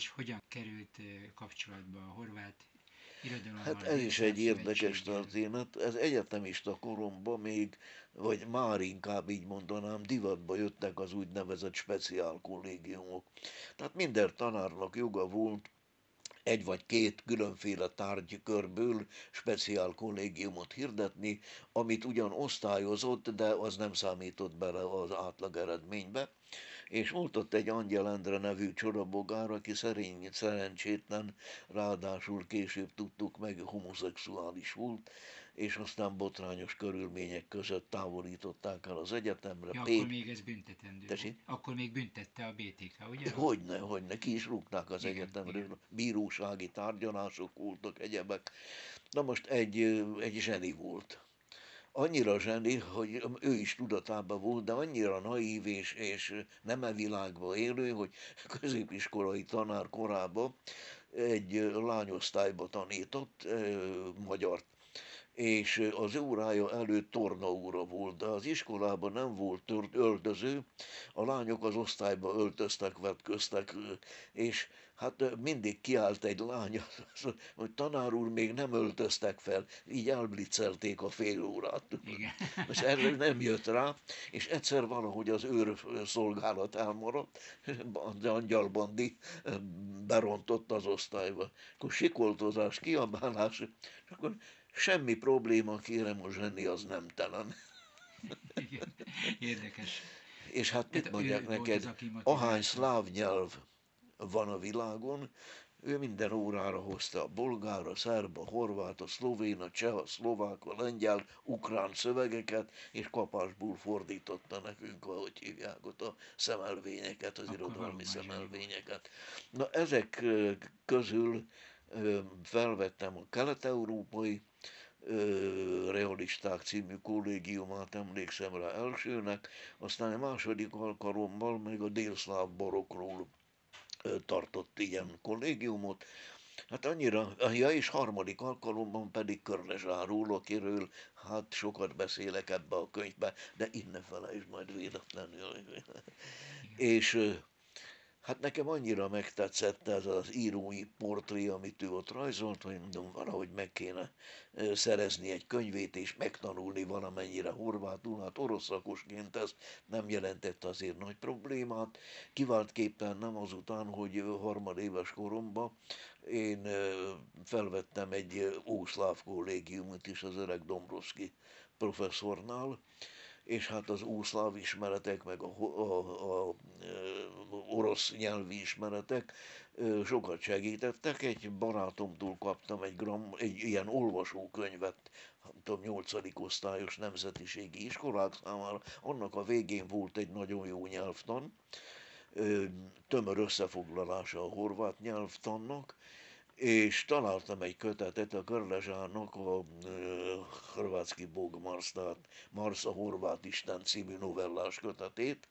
és hogyan került kapcsolatba a horvát irodalommal? Hát ez is egy érdekes történet. Ez egyetemista koromban még, vagy már inkább így mondanám, divatba jöttek az úgynevezett speciál kollégiumok. Tehát minden tanárnak joga volt egy vagy két különféle tárgykörből speciál kollégiumot hirdetni, amit ugyan osztályozott, de az nem számított bele az átlag eredménybe. És volt ott egy Angyal Endre nevű csodabogár, aki szerény, szerencsétlen, ráadásul később tudtuk meg, homoszexuális volt, és aztán botrányos körülmények között távolították el az egyetemre. Ja, akkor még ez büntetendő. Tessék? Akkor még büntette a BTK, ugye? Hogyne, hogyne, ki is rúgták az igen, egyetemről. Igen. Bírósági tárgyalások voltak, egyebek. Na most egy, egy zseni volt annyira zseni, hogy ő is tudatában volt, de annyira naív és, és nem e világban élő, hogy középiskolai tanár korában egy lányosztályba tanított, magyar és az órája előtt tornaóra volt, de az iskolában nem volt tört, öltöző, a lányok az osztályba öltöztek, vetköztek, és hát mindig kiállt egy lány, hogy tanár úr, még nem öltöztek fel, így elblicelték a fél órát. Igen. És erre nem jött rá, és egyszer valahogy az őr szolgálat elmaradt, de Angyal Bandi berontott az osztályba. Akkor sikoltozás, kiabálás, és akkor semmi probléma, kérem, a zseni az nem telen. Igen, érdekes. És hát mit mondják neked, az, ahány szláv nyelv van a világon, ő minden órára hozta a bolgár, a szerb, a horvát, a szlovén, a cseh, a szlovák, a lengyel, ukrán szövegeket, és kapásból fordította nekünk, ahogy hívják ott a szemelvényeket, az Akkor irodalmi szemelvényeket. Na ezek közül felvettem a kelet-európai realisták című kollégiumát emlékszem rá elsőnek, aztán a második alkalommal még a délszláv borokról tartott ilyen kollégiumot, Hát annyira, ja, és harmadik alkalommal pedig Körlezsáról, akiről hát sokat beszélek ebbe a könyvbe, de innen felejtsd majd véletlenül. és Hát nekem annyira megtetszett ez az írói portré, amit ő ott rajzolt, hogy mondom, valahogy meg kéne szerezni egy könyvét, és megtanulni valamennyire horvátul. Hát orosz szakosként ez nem jelentett azért nagy problémát. Kiváltképpen nem azután, hogy harmadéves koromban én felvettem egy ószláv kollégiumot is az öreg Dombrovski professzornál, és hát az úszláv ismeretek, meg a, a, a, a orosz nyelvi ismeretek sokat segítettek. Egy barátomtól kaptam egy, gram, egy ilyen olvasókönyvet, nem tudom, 8. osztályos nemzetiségi iskolák számára. Annak a végén volt egy nagyon jó nyelvtan, tömör összefoglalása a horvát nyelvtannak, és találtam egy kötetet a Körlezsának a Hrvatski Bog Mars, tehát Mars a Horvát Isten című novellás kötetét,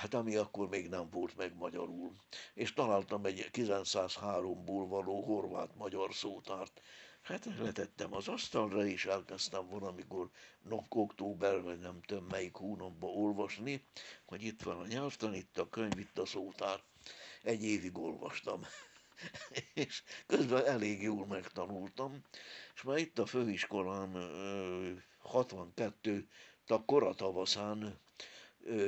hát ami akkor még nem volt meg magyarul. És találtam egy 903-ból való horvát-magyar szótárt. Hát letettem az asztalra, és elkezdtem valamikor október, vagy nem tudom melyik hónapban olvasni, hogy itt van a nyelvtan, itt a könyv, itt a szótár. Egy évig olvastam. és közben elég jól megtanultam, és már itt a főiskolán 62 a koratavaszán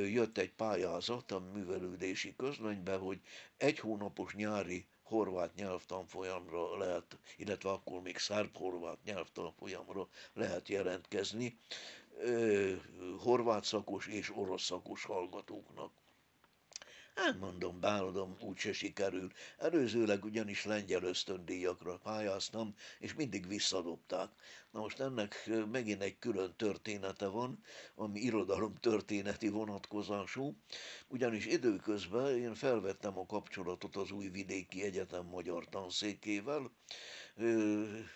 jött egy pályázat a művelődési közlönybe, hogy egy hónapos nyári horvát nyelvtanfolyamra lehet, illetve akkor még szerb-horvát nyelvtanfolyamra lehet jelentkezni horvát szakos és orosz szakos hallgatóknak. Hát mondom, báladom, úgyse sikerül. Előzőleg ugyanis lengyel ösztöndíjakra pályáztam, és mindig visszadobták. Na most ennek megint egy külön története van, ami irodalom történeti vonatkozású, ugyanis időközben én felvettem a kapcsolatot az Újvidéki Egyetem magyar tanszékével,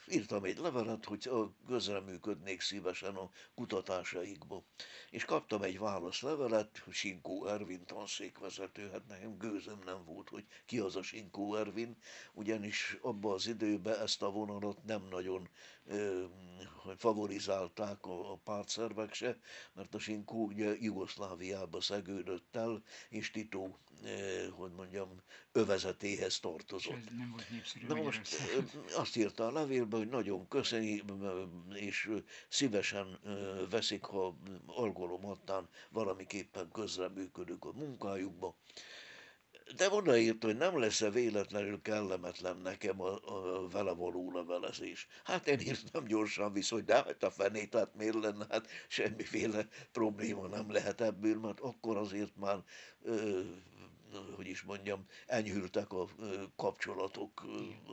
írtam egy levelet, hogy közreműködnék szívesen a kutatásaikba. És kaptam egy válaszlevelet Sinkó Ervin tanszékvezető hát nekem gőzöm nem volt, hogy ki az a Sinkó Ervin, ugyanis abban az időben ezt a vonalat nem nagyon hogy favorizálták a, a pártszervek se, mert a Sinkó ugye Jugoszláviába szegődött el, és Tito, hogy mondjam, övezetéhez tartozott. És ez nem volt népszerű Na most azt írta a levélben, hogy nagyon köszöni, és szívesen veszik, ha alkalomattán valamiképpen közreműködünk a munkájukba de odaírt, hogy nem lesz-e véletlenül kellemetlen nekem a, a vele való levelezés. Hát én írtam gyorsan vissza, hogy de hát a fenét, hát miért lenne, hát semmiféle probléma nem lehet ebből, mert akkor azért már ö, hogy is mondjam, enyhültek a kapcsolatok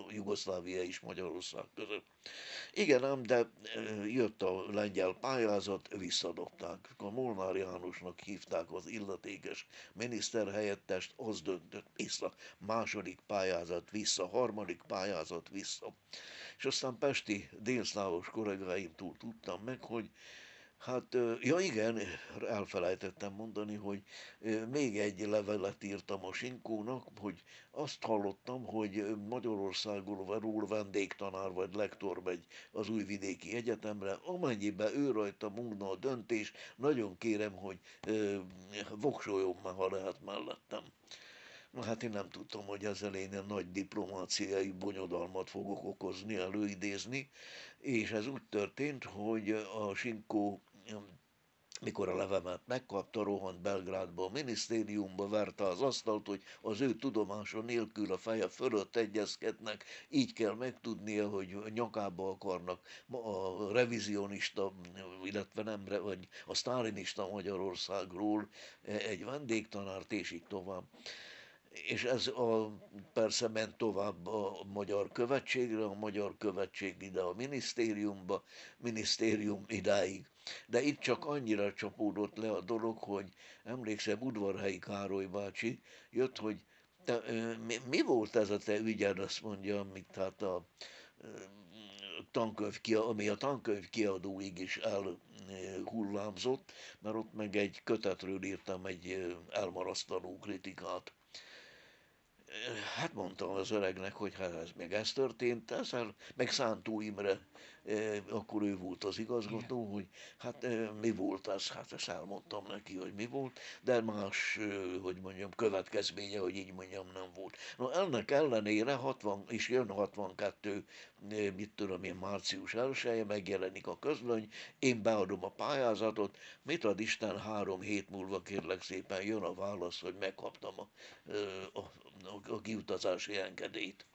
Jugoszlávia és Magyarország között. Igen, ám, de jött a lengyel pályázat, visszadobták. A Molnár Jánosnak hívták az illetékes miniszterhelyettest, az döntött vissza. Második pályázat vissza, harmadik pályázat vissza. És aztán Pesti délszlávos kollégáimtól tudtam meg, hogy Hát, ja igen, elfelejtettem mondani, hogy még egy levelet írtam a Sinkónak, hogy azt hallottam, hogy Magyarországon ról vendégtanár vagy lektor megy az Újvidéki Egyetemre, amennyiben ő rajta múlna a döntés, nagyon kérem, hogy voksoljon már, ha lehet mellettem. Na hát én nem tudtam, hogy ezzel én nagy diplomáciai bonyodalmat fogok okozni, előidézni, és ez úgy történt, hogy a Sinkó mikor a levemet megkapta, rohant Belgrádba a minisztériumba, verte az asztalt, hogy az ő tudomása nélkül a feje fölött egyezkednek, így kell megtudnia, hogy nyakába akarnak a revizionista, illetve nem, vagy a sztálinista Magyarországról egy vendégtanárt, és így tovább és ez a, persze ment tovább a magyar követségre, a magyar követség ide a minisztériumba, minisztérium idáig. De itt csak annyira csapódott le a dolog, hogy emlékszem, Udvarhelyi Károly bácsi jött, hogy te, mi, mi volt ez a te ügyed, azt mondja, amit hát a tankönyv, ami a tankönyv kiadóig is elhullámzott, mert ott meg egy kötetről írtam egy elmarasztaló kritikát. Hát mondtam az öregnek, hogy hát ez meg ez történt, ezzel meg Szántó Imre, akkor ő volt az igazgató, Igen. hogy hát mi volt az, hát ezt elmondtam neki, hogy mi volt, de más, hogy mondjam, következménye, hogy így mondjam, nem volt. No, ennek ellenére 60, és jön 62, mit tudom én, március 1 megjelenik a közlöny, én beadom a pályázatot, mit ad Isten három hét múlva kérlek szépen jön a válasz, hogy megkaptam a, a, a, a kiutazási engedélyt.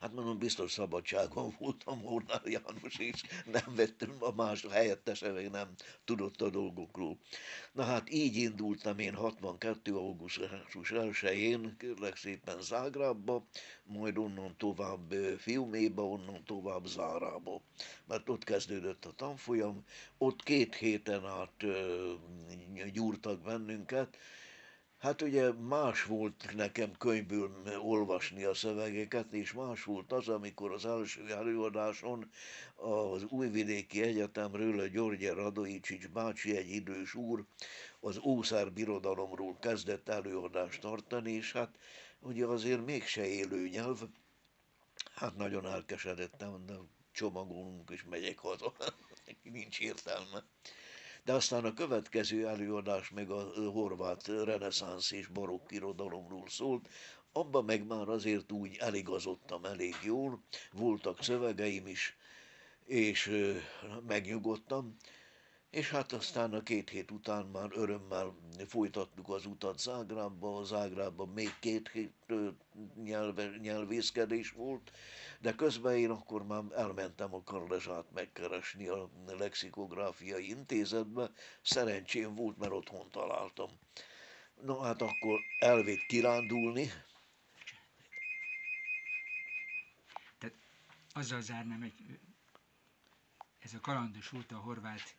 Hát mondom, biztos szabadságon voltam Molnár János is, nem vettem a más helyettese, még nem tudott a dolgokról. Na hát így indultam én 62. augusztus 1-én, kérlek szépen Zágrábba, majd onnan tovább Fiuméba, onnan tovább Zárába. Mert ott kezdődött a tanfolyam, ott két héten át gyúrtak bennünket, Hát ugye más volt nekem könyvből olvasni a szövegeket, és más volt az, amikor az első előadáson az Újvidéki Egyetemről a Györgye Radoicsics bácsi, egy idős úr, az Ószár birodalomról kezdett előadást tartani, és hát ugye azért mégse élő nyelv, hát nagyon elkeseredtem, de csomagolunk és megyek haza, nincs értelme. De aztán a következő előadás meg a horvát reneszánsz és barokk irodalomról szólt, abban meg már azért úgy eligazodtam elég jól, voltak szövegeim is, és megnyugodtam, és hát aztán a két hét után már örömmel folytattuk az utat Zágrábba, Zágrábban még két hét nyelve, nyelvészkedés volt, de közben én akkor már elmentem a Karlesát megkeresni a lexikográfiai intézetbe, szerencsém volt, mert otthon találtam. No hát akkor elvitt kirándulni. Tehát azzal zárnám, hogy ez a kalandos út a horvát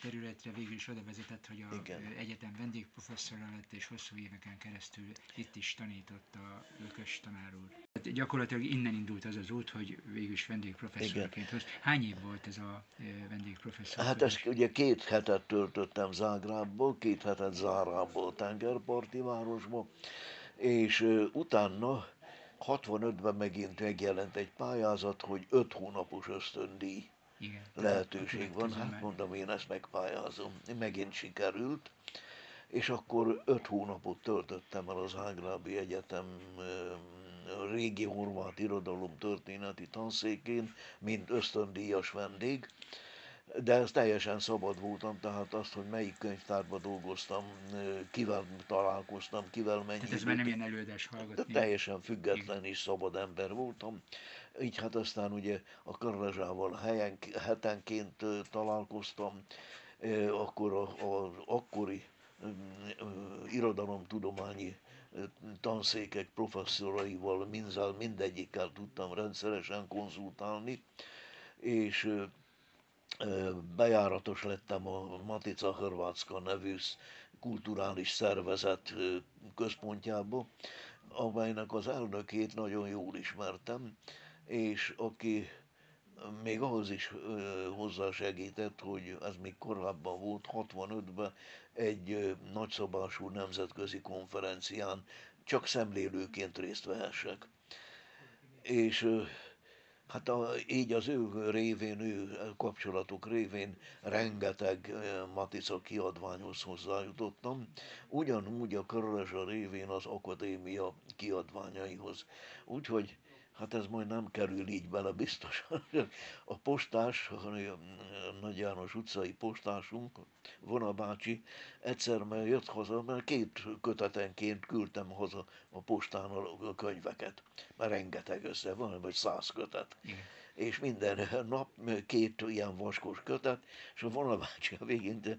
területre végül is oda vezetett, hogy a Igen. egyetem vendégprofesszora lett, és hosszú éveken keresztül itt is tanított a Lökös tanár úr. Hát gyakorlatilag innen indult az az út, hogy végül is vendégprofesszorként hoz. Hány év volt ez a vendégprofesszor? Hát ezt ugye két hetet töltöttem Zágrábból, két hetet Zárából, tengerparti városból, és utána 65-ben megint megjelent egy pályázat, hogy 5 hónapos ösztöndíj Igen. lehetőség van. Hát mondom, én ezt megpályázom. Megint sikerült, és akkor 5 hónapot töltöttem el az Ágrábi Egyetem régi horvát irodalom történeti tanszékén, mint ösztöndíjas vendég de ez teljesen szabad voltam, tehát azt, hogy melyik könyvtárban dolgoztam, kivel találkoztam, kivel mennyi. Tehát ez már nem ilyen előadás hallgatni. De teljesen független és szabad ember voltam. Így hát aztán ugye a Karlazsával helyen, hetenként találkoztam, akkor az akkori irodalomtudományi tanszékek professzoraival mindzál mindegyikkel tudtam rendszeresen konzultálni, és bejáratos lettem a Matica Hrvatska nevű kulturális szervezet központjába, amelynek az elnökét nagyon jól ismertem, és aki még ahhoz is hozzásegített, hogy ez még korábban volt, 65-ben egy nagyszabású nemzetközi konferencián csak szemlélőként részt vehessek. És Hát a, így az ő révén, ő kapcsolatuk révén rengeteg Matica kiadványhoz hozzájutottam, ugyanúgy a Körlezsa révén az akadémia kiadványaihoz. Úgyhogy hát ez majd nem kerül így bele biztosan. A postás, a Nagy János utcai postásunk, Vona bácsi, egyszer mert jött haza, mert két kötetenként küldtem haza a postán a könyveket, mert rengeteg össze van, vagy száz kötet. Igen és minden nap két ilyen vaskos kötet, és a vonalbácsi a végén, de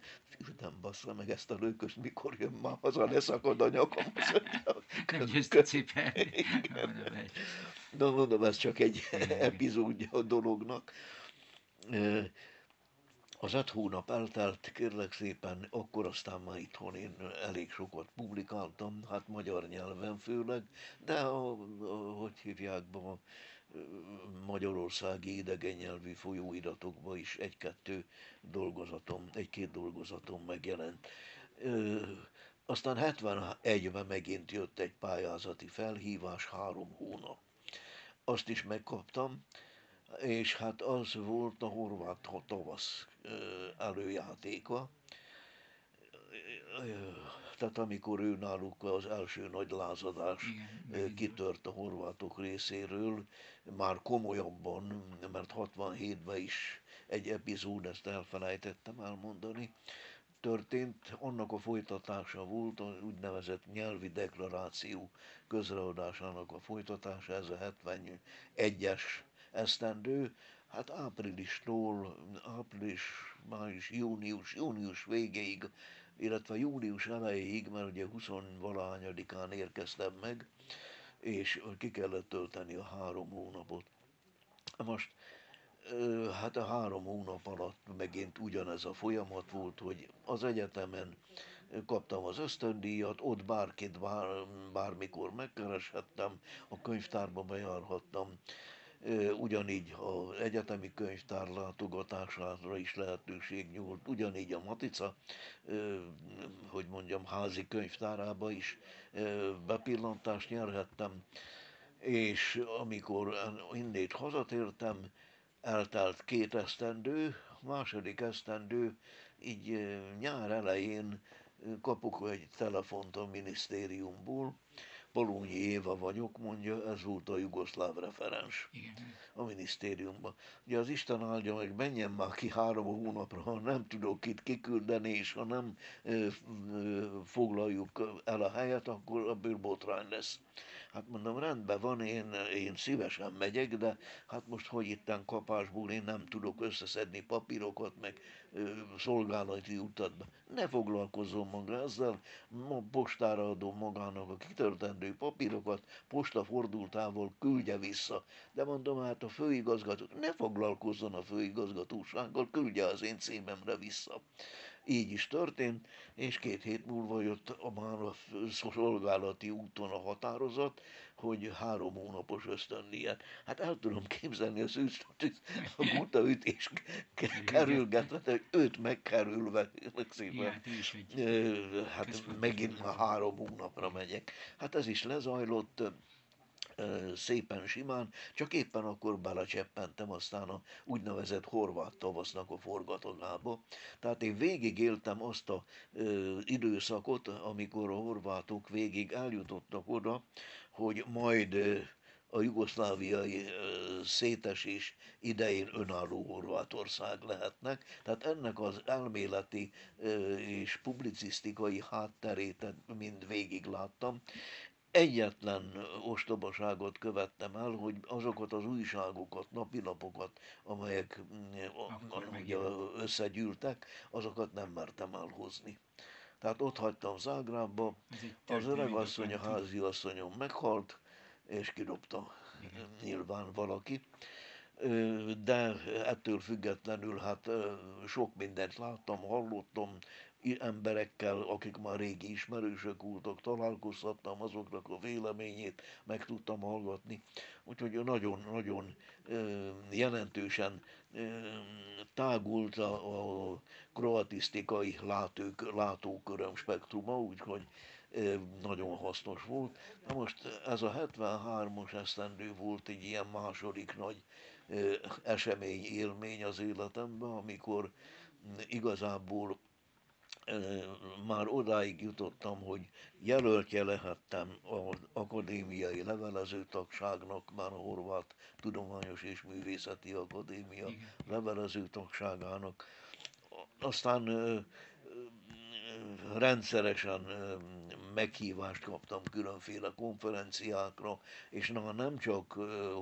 nem bassza meg ezt a lőkös, mikor jön már haza, leszakad a nyakam. Nem győzte cipelni. De mondom, ez csak egy epizódja a dolognak. Az öt hónap eltelt, kérlek szépen, akkor aztán már itthon én elég sokat publikáltam, hát magyar nyelven főleg, de a, a, hogy hívják, a magyarországi idegen nyelvű folyóiratokban is egy-kettő dolgozatom, egy-két dolgozatom megjelent. Aztán 71-ben megint jött egy pályázati felhívás, három hónap. Azt is megkaptam, és hát az volt a horvát tavasz előjátéka. Tehát amikor ő náluk az első nagy lázadás Igen, kitört a horvátok részéről, már komolyabban, mert 67-ben is egy epizód, ezt elfelejtettem elmondani, történt, annak a folytatása volt, az úgynevezett nyelvi deklaráció közreadásának a folytatása, ez a 71-es esztendő, hát áprilistól, április, május, június, június végéig, illetve július elejéig, mert ugye 20 valahányadikán érkeztem meg, és ki kellett tölteni a három hónapot. Most hát a három hónap alatt megint ugyanez a folyamat volt, hogy az egyetemen kaptam az ösztöndíjat, ott bárkit bár, bármikor megkereshettem, a könyvtárba bejárhattam, ugyanígy az egyetemi könyvtár látogatására is lehetőség nyúlt, ugyanígy a Matica, hogy mondjam, házi könyvtárába is bepillantást nyerhettem, és amikor innét hazatértem, eltelt két esztendő, második esztendő, így nyár elején kapok egy telefont a minisztériumból, Polónyi Éva vagyok, mondja, ez volt a jugoszláv referens Igen. a minisztériumban. Ugye az Isten áldja meg, menjen már ki három hónapra, ha nem tudok itt kiküldeni, és ha nem ö, ö, foglaljuk el a helyet, akkor a botrány lesz. Hát mondom, rendben van, én, én szívesen megyek, de hát most hogy itten kapásból én nem tudok összeszedni papírokat, meg szolgálati utatba. Ne foglalkozzon maga ezzel, ma postára adom magának a kitörtendő papírokat, posta fordultával küldje vissza. De mondom hát a főigazgató, ne foglalkozzon a főigazgatósággal, küldje az én címemre vissza. Így is történt, és két hét múlva jött a már a szolgálati úton a határozat, hogy három hónapos ösztöndíjat. Hát el tudom képzelni az ősztot, a guta ütés kerülgetve, hogy őt megkerülve, szépen, hát megint már három hónapra megyek. Hát ez is lezajlott, szépen simán, csak éppen akkor belecseppentem aztán a úgynevezett horvát tavasznak a forgatogába. Tehát én végig éltem azt a időszakot, amikor a horvátok végig eljutottak oda, hogy majd a jugoszláviai szétesés idején önálló Horvátország lehetnek. Tehát ennek az elméleti és publicisztikai hátterét mind végig láttam, egyetlen ostobaságot követtem el, hogy azokat az újságokat, napilapokat, amelyek ugye, összegyűltek, azokat nem mertem elhozni. Tehát ott hagytam Zágrába, az öreg asszony, a házi asszonyom meghalt, és kidobta Igen. nyilván valaki. De ettől függetlenül hát sok mindent láttam, hallottam, emberekkel, akik már régi ismerősök voltak, találkozhattam azoknak a véleményét, meg tudtam hallgatni. Úgyhogy nagyon-nagyon jelentősen tágult a, a kroatisztikai látók, látóköröm spektruma, úgyhogy nagyon hasznos volt. Na most ez a 73-as esztendő volt egy ilyen második nagy esemény, élmény az életemben, amikor igazából már odáig jutottam, hogy jelöltje lehettem az akadémiai levelező tagságnak, már a Horvát Tudományos és Művészeti Akadémia Igen. levelező tagságának. Aztán rendszeresen meghívást kaptam különféle konferenciákra, és na, nem csak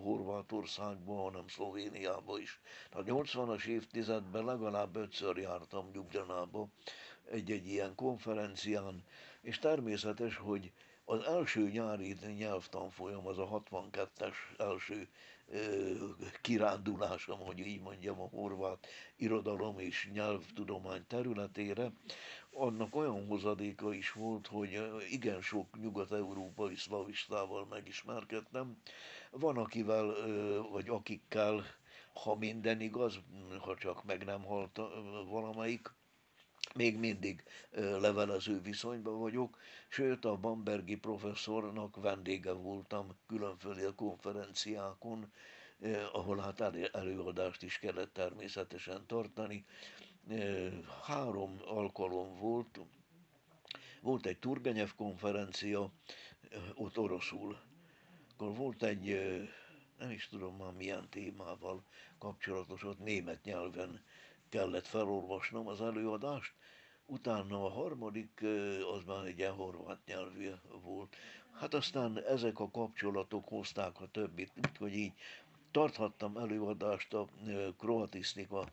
Horvátországban, hanem Szlovéniában is. A 80-as évtizedben legalább ötször jártam Ljubljanába, egy-egy ilyen konferencián, és természetes, hogy az első nyári nyelvtanfolyam, az a 62-es első kirándulásom, hogy így mondjam, a horvát irodalom és nyelvtudomány területére, annak olyan hozadéka is volt, hogy igen sok nyugat-európai szlavistával megismerkedtem. Van akivel, vagy akikkel, ha minden igaz, ha csak meg nem halt valamelyik, még mindig levelező viszonyban vagyok, sőt a Bambergi professzornak vendége voltam különféle konferenciákon, ahol hát előadást is kellett természetesen tartani. Három alkalom volt, volt egy Turgenev konferencia, ott oroszul. Akkor volt egy, nem is tudom már milyen témával kapcsolatos, ott német nyelven kellett felolvasnom az előadást, utána a harmadik az már egy horvát nyelvű volt. Hát aztán ezek a kapcsolatok hozták a többit, úgyhogy így tarthattam előadást a kroatisztika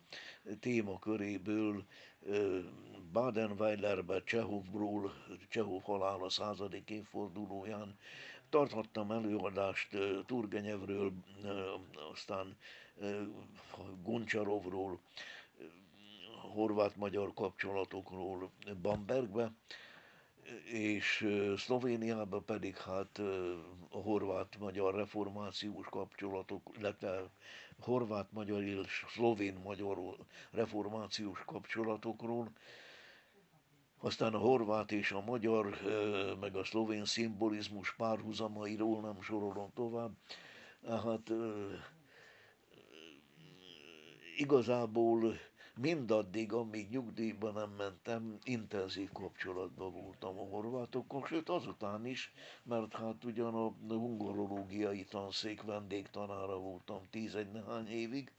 témaköréből Baden-Weilerbe, Csehovbról, Csehov halála századik évfordulóján, tarthattam előadást Turgenyevről, aztán Goncsarovról, horvát-magyar kapcsolatokról Bambergbe, és Szlovéniában pedig hát a horvát-magyar reformációs kapcsolatok, illetve horvát-magyar és szlovén-magyar reformációs kapcsolatokról, aztán a horvát és a magyar, meg a szlovén szimbolizmus párhuzamairól nem sorolom tovább. Hát igazából mindaddig, amíg nyugdíjba nem mentem, intenzív kapcsolatban voltam a horvátokkal, sőt azután is, mert hát ugyan a hungarológiai tanszék vendégtanára voltam tízegy nehány évig,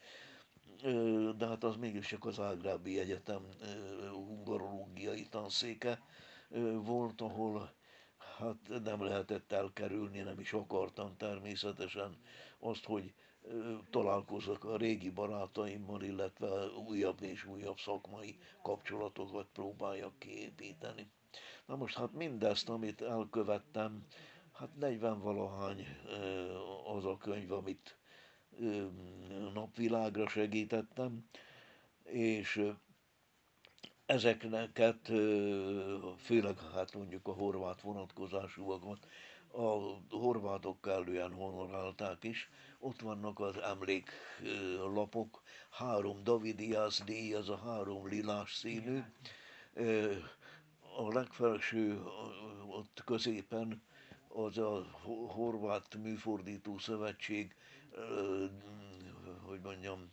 de hát az mégis csak az Ágrábi Egyetem hungarológiai tanszéke volt, ahol hát nem lehetett elkerülni, nem is akartam természetesen azt, hogy találkozok a régi barátaimmal, illetve újabb és újabb szakmai kapcsolatokat próbáljak kiépíteni. Na most hát mindezt, amit elkövettem, hát 40 valahány az a könyv, amit napvilágra segítettem, és ezeknek, főleg hát mondjuk a horvát vonatkozásúakat, a horvátok kellően honorálták is. Ott vannak az emléklapok, három Davidiász díj, az a három lilás színű. A legfelső ott középen az a Horvát Műfordító Szövetség, hogy mondjam,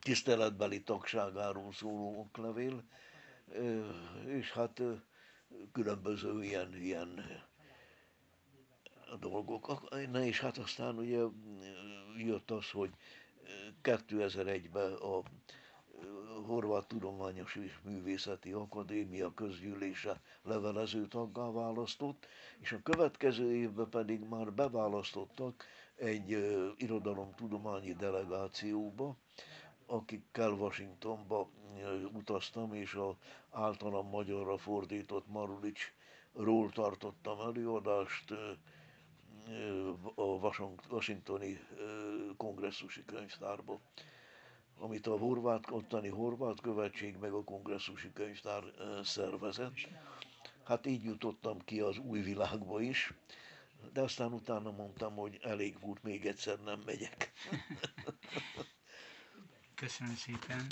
tiszteletbeli tagságáról szóló oklevél, és hát különböző ilyen, ilyen dolgok. Na és hát aztán ugye jött az, hogy 2001-ben a Horvát Tudományos és Művészeti Akadémia közgyűlése levelező taggá választott, és a következő évben pedig már beválasztottak egy irodalomtudományi delegációba, akikkel Washingtonba utaztam, és a általam magyarra fordított Marulicsról tartottam előadást a Washingtoni kongresszusi könyvtárba, amit a horvát, ottani horvát követség meg a kongresszusi könyvtár szervezett. Hát így jutottam ki az új világba is, de aztán utána mondtam, hogy elég volt, még egyszer nem megyek. Köszönöm szépen.